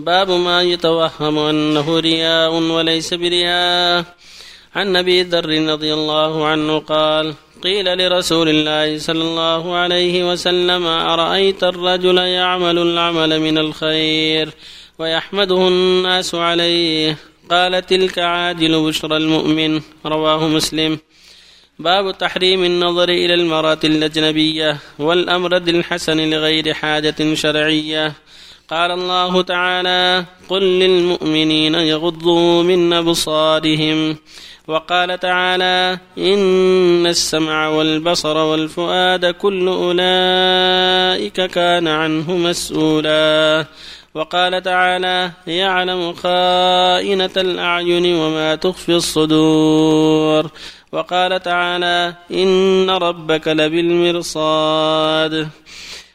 باب ما يتوهم أنه رياء وليس برياء. عن أبي ذر رضي الله عنه قال قيل لرسول الله صلى الله عليه وسلم أرأيت الرجل يعمل العمل من الخير ويحمده الناس عليه؟ قال تلك عاجل بشرى المؤمن. رواه مسلم. باب تحريم النظر إلى المرأة الأجنبية والأمرد الحسن لغير حاجة شرعية. قال الله تعالى قل للمؤمنين يغضوا من أبصارهم. وقال تعالى إن السمع والبصر والفؤاد كل أولئك كان عنه مسؤولا. وقال تعالى يعلم خائنة الأعين وما تخفي الصدور. وقال تعالى إن ربك لبالمرصاد.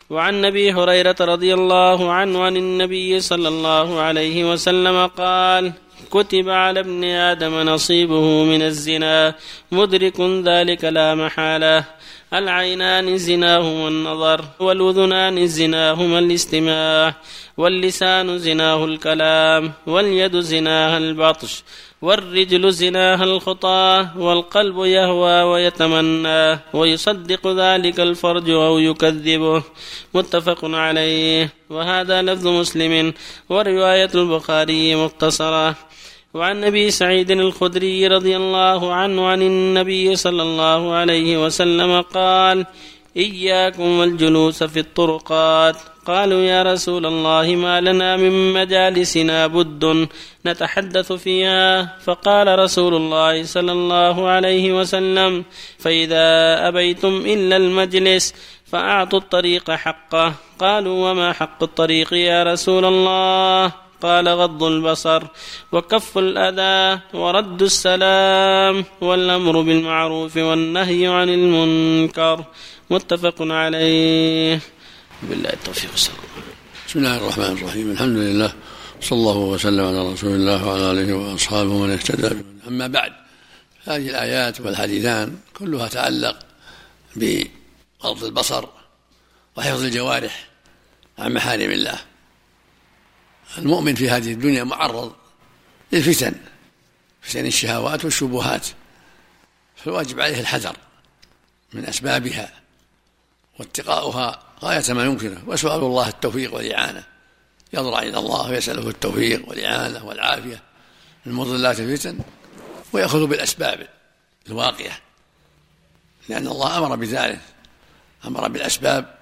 وعن أبي هريرة رضي الله عنه عن النبي صلى الله عليه وسلم قال كتب على ابن آدم نصيبه من الزنا مدرك ذلك لا محالة. العينان زناهما النظر والأذنان زناهما الاستماع واللسان زناه الكلام واليد زناها البطش والرجل زناها الخطى والقلب يهوى ويتمنى ويصدق ذلك الفرج أو يكذبه. متفق عليه. وهذا لفظ مسلم ورواية البخاري مختصرة. وعن أبي سعيد الخدري رضي الله عنه عن النبي صلى الله عليه وسلم قال إياكم والجلوس في الطرقات. قالوا يا رسول الله ما لنا من مجالسنا بد نتحدث فيها. فقال رسول الله صلى الله عليه وسلم فإذا أبيتم إلا المجلس فأعطوا الطريق حقه. قالوا وما حق الطريق يا رسول الله؟ قال غض البصر وكف الأذى ورد السلام والأمر بالمعروف والنهي عن المنكر متفق عليه. بالله التوفيق والسلام بسم الله الرحمن الرحيم. الحمد لله صلى الله وسلم على رسول الله وعلى آله وأصحابه ومن اهتدى أما بعد هذه الآيات والحديثان كلها تعلق بغض البصر وحفظ الجوارح عن محارم الله. المؤمن في هذه الدنيا معرض للفتن فتن الشهوات والشبهات فالواجب عليه الحذر من أسبابها واتقاؤها غاية ما يمكنه وسؤال الله التوفيق والإعانة. يضرع إلى الله ويسأله التوفيق والإعانة والعافية من مضلات الفتن ويأخذ بالأسباب الواقعة لأن الله أمر بذلك أمر بالأسباب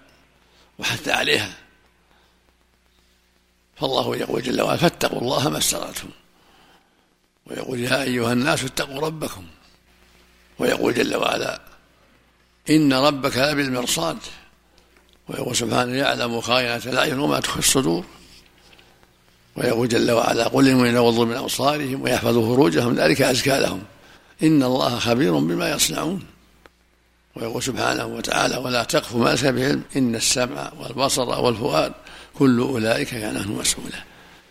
وحث عليها. فالله يقول جل وعلا فاتقوا الله ما استطعتم. ويقول يا أيها الناس اتقوا ربكم. ويقول جل وعلا إن ربك لبالمرصاد. ويقول سبحانه يعلم خائنة الأعين وما تخفي الصدور. ويقول جل وعلا قل للمؤمنين يغضوا من أبصارهم ويحفظوا فروجهم ذلك أزكى لهم. إن الله خبير بما يصنعون. ويقول سبحانه وتعالى ولا تقف ما ليس بعلم إن السمع والبصر والفؤاد كل أولئك كان عنه مسؤولا.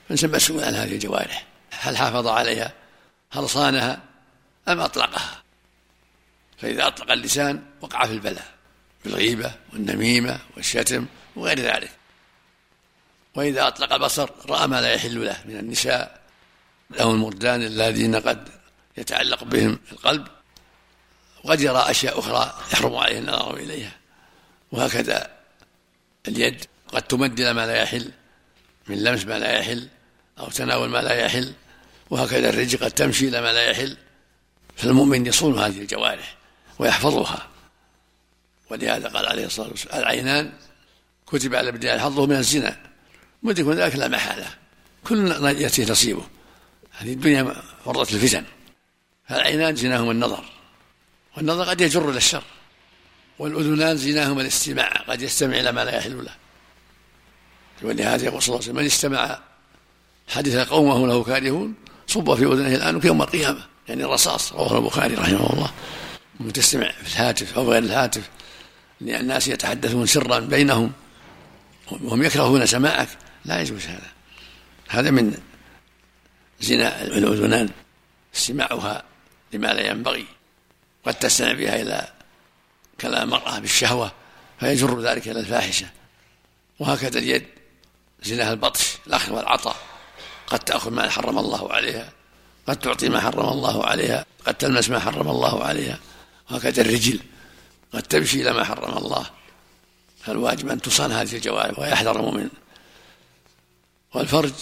فالإنسان مسؤول عن هذه الجوارح؟ هل حافظ عليها؟ هل صانها؟ أم أطلقها؟ فإذا أطلق اللسان وقع في البلاء بالغيبة والنميمة والشتم وغير ذلك. وإذا أطلق البصر رأى ما لا يحل له من النساء لهم المردان الذين قد يتعلق بهم القلب. وقد يرى أشياء أخرى يحرم عليه النظر إليها. وهكذا اليد قد تمد إلى ما لا يحل من لمس ما لا يحل أو تناول ما لا يحل وهكذا الرجل قد تمشي إلى ما لا يحل. فالمؤمن يصون هذه الجوارح ويحفظها. ولهذا قال عليه الصلاة والسلام العينان كتب على بداية حظه من الزنا. مدرك ذلك؟ لا محالة. كل يأتيه نصيبه. هذه الدنيا فرضة الفتن. فالعينان زناهما النظر. والنظر قد يجر إلى الشر. والأذنان زناهما الاستماع قد يستمع إلى ما لا يحل له. ولهذا يقول صلى الله عليه وسلم من استمع حديث قومه له كارهون صب في أذنه الآن يوم القيامة. يعني الرصاص رواه البخاري رحمه الله. من تستمع في الهاتف أو غير الهاتف لأن الناس يتحدثون سرا بينهم وهم يكرهون سماعك. لا يجوز هذا. هذا من زنا الأذنان استماعها لما لا ينبغي قد تستمع بها إلى كلام المرأة بالشهوة فيجر ذلك إلى الفاحشة. وهكذا اليد. زناها البطش الأخذ والعطاء. قد تأخذ ما حرم الله عليها قد تعطي ما حرم الله عليها قد تلمس ما حرم الله عليها. وهكذا الرجل قد تمشي إلى ما حرم الله. فالواجب أن تصان هذه الجوارح ويحذر المؤمن. والفرج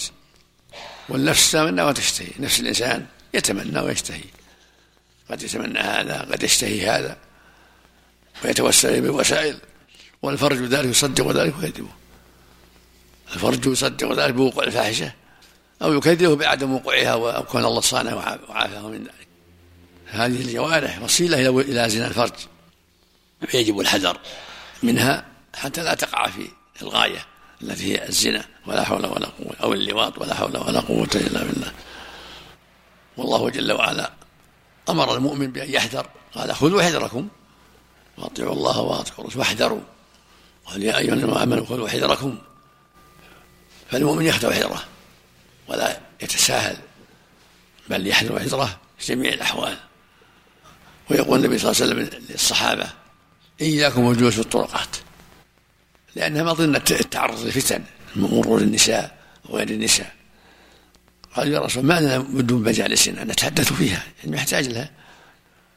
والنفس تتمنى وتشتهي. نفس الإنسان يتمنى ويشتهي. قد يتمنى هذا قد يشتهي هذا. ويتوسل بالوسائل والفرج ذلك يصدق ذلك ويكذبه الفرج يصدق ذلك بوقوع الفاحشة أو يكذبه بعدم وقوعها وكون الله صانه وعافاه من ذلك. هذه الجوارح وسيلة إلى زنا الفرج. فيجب الحذر منها حتى لا تقع في الغاية التي هي الزنا ولا حول ولا قوة أو اللواط ولا حول ولا قوة إلا بالله. والله جل وعلا أمر المؤمن بأن يحذر قال خذوا حذركم وأطيعوا الله وأطيعوا الرسول واحذروا. قال يا أيها الذين آمنوا خذوا حذركم. فالمؤمن يحذر حذره ولا يتساهل بل يحذر حذره في جميع الأحوال. ويقول النبي صلى الله عليه وسلم للصحابة إياكم والجلوس في الطرقات. لأنها مظنة التعرض للفتن مرور النساء وغير النساء. قال يا رسول ما لنا بد من مجالسنا نتحدث فيها يعني يحتاج لها.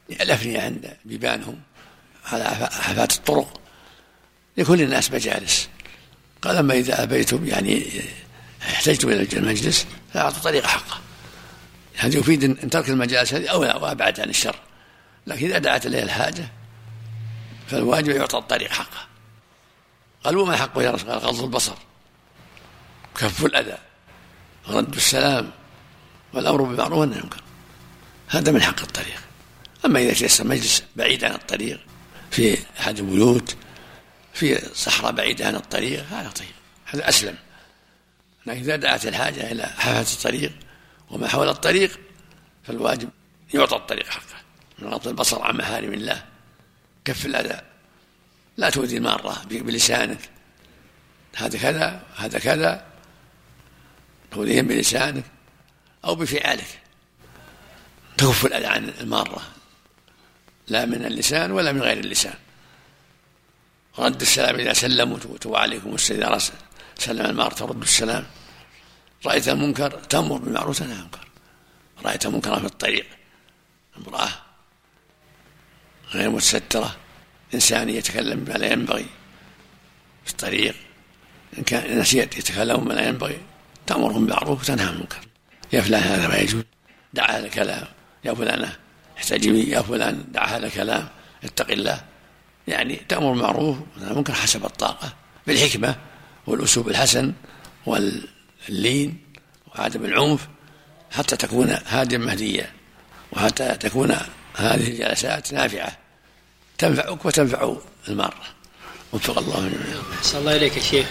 الأفنية عند بيبانهم على حافات الطرق. لكل الناس مجالس. قال أما إذا أبيتم يعني احتجتم إلى المجلس فأعطوا طريق حقه. هذا يفيد أن ترك المجالس هذه أولى وأبعد عن الشر. لكن إذا دعت إليه الحاجة فالواجب يعطى الطريق حقه. قالوا ما حقه يا رسول الله؟ غض البصر كف الأذى رد السلام والأمر بالمعروف والنهي عن هذا من حق الطريق. أما إذا تيسر مجلس بعيد عن الطريق في أحد البيوت في صحراء بعيدة عن الطريق. هذا طيب. هذا أسلم. لكن إذا دعت الحاجة إلى حافة الطريق وما حول الطريق فالواجب يعطى الطريق حقه. من غض البصر عن محارم الله. كف الأذى. لا تؤذي المارة بلسانك. هذا كذا هذا كذا. تؤذيهم بلسانك أو بفعالك. تكف الأذى عن المارة. لا من اللسان ولا من غير اللسان. رد السلام إذا سلموا وعليكم السلام إذا سلم المار ترد السلام. رأيت المنكر تأمر بالمعروف تنهى عن المنكر. رأيت منكرا في الطريق امرأة غير متسترة إنسان يتكلم بما لا ينبغي في الطريق. إن كان نسيت يتكلم بما لا ينبغي تأمرهم بالمعروف وتنهى عن المنكر. يا فلان هذا ما يجوز دع هذا الكلام. يا فلانة احتجبي يا فلان دع هذا الكلام اتق الله. يعني تأمر بالمعروف المنكر حسب الطاقة بالحكمة والأسلوب الحسن واللين وعدم العنف حتى تكون هاديا مهديا وحتى تكون هذه الجلسات نافعة. تنفعك وتنفع المارة وفق الله جميعا. أحسن الله إليك يا شيخ.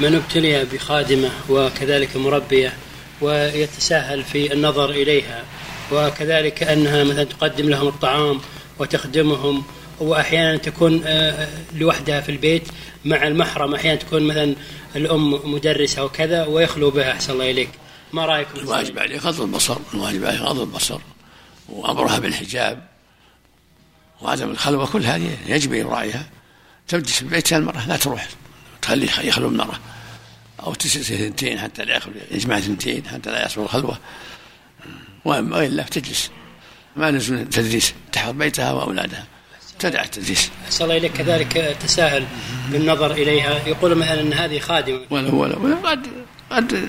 من ابتلي بخادمة وكذلك مربية ويتساهل في النظر إليها وكذلك أنها مثلا تقدم لهم الطعام وتخدمهم وأحيانا تكون آه، لوحدها في البيت مع المحرم. أحيانا تكون مثلا الأم مدرسة وكذا ويخلو بها. أحسن الله إليك. ما رأيكم؟ الواجب عليه غض البصر. الواجب عليه غض البصر وامرها بالحجاب وعدم الخلوه كل هذه يجب ان يراعيها تجلس في بيتها المراه لا تروح. تخلي يخلو المراه أو تجلس اثنتين حتى لا يخلو يجمع اثنتين حتى لا يصل الخلوه وإلا تجلس. ما لزم تدريس. تحفظ بيتها وأولادها. تدع التدريس أحسن الله إليك. كذلك تساهل بالنظر إليها. يقول مثلا أن هذه خادمة. ولا ولا, ولا قد قد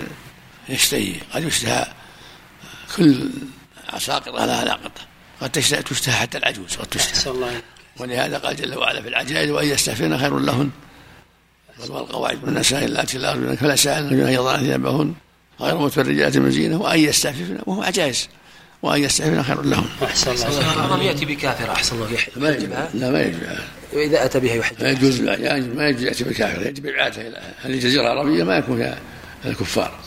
يشتهي قد يشتهى كل عساقطة لها لاقطة قد تشتهى حتى العجوز قد تشتهى. الله ولهذا قال جل وعلا في العجائز وأن يستعفين خير لهن والقواعد من النساء اللاتي لا يرجون فلا سألن أن يضعن ثيابهن غير متبرجات من زينة وأن يستعففن. وهو عجائز. وأن يستعففن خير لهم. أحسن الله. الحرام يأتي بكافر أحسن الله يحج ما يجب لا ما يجب وإذا أتى بها يحج ما يجوز يعني ما يجوز يأتي بكافر. يجب إبعادها إلى هذه الجزيرة العربية؟ ما يكون فيها الكفار.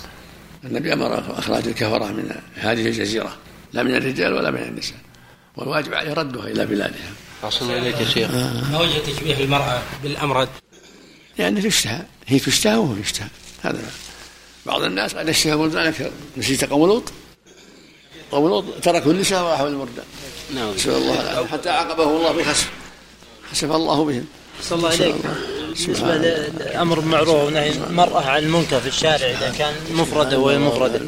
النبي أمر إخراج الكفرة من هذه الجزيرة. لا من الرجال ولا من النساء. والواجب عليه ردها إلى بلادها. أحسن إليك يا شيخ. ما وجه تشبيه المرأة بالأمرد؟ يعني تشتهى هي تشتهى وهو يشتهى هذا بعض الناس قد يشتهى ولذلك نسيت قوم لوط. قوم لوط تركوا النساء وراحوا المردان نعم. نسأل الله العافية. حتى عاقبه الله بخسف. خسف الله بهم. صلى الله عليك. بالنسبة للأمر بالمعروف ونهي المرأة عن المنكر في الشارع إذا كان مفردة وهي مفردة.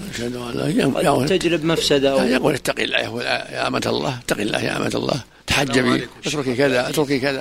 تجلب مفسدة أو يقول اتق الله يا أمة الله اتق الله يا أمة الله. تحجبي. اتركي كذا اتركي كذا.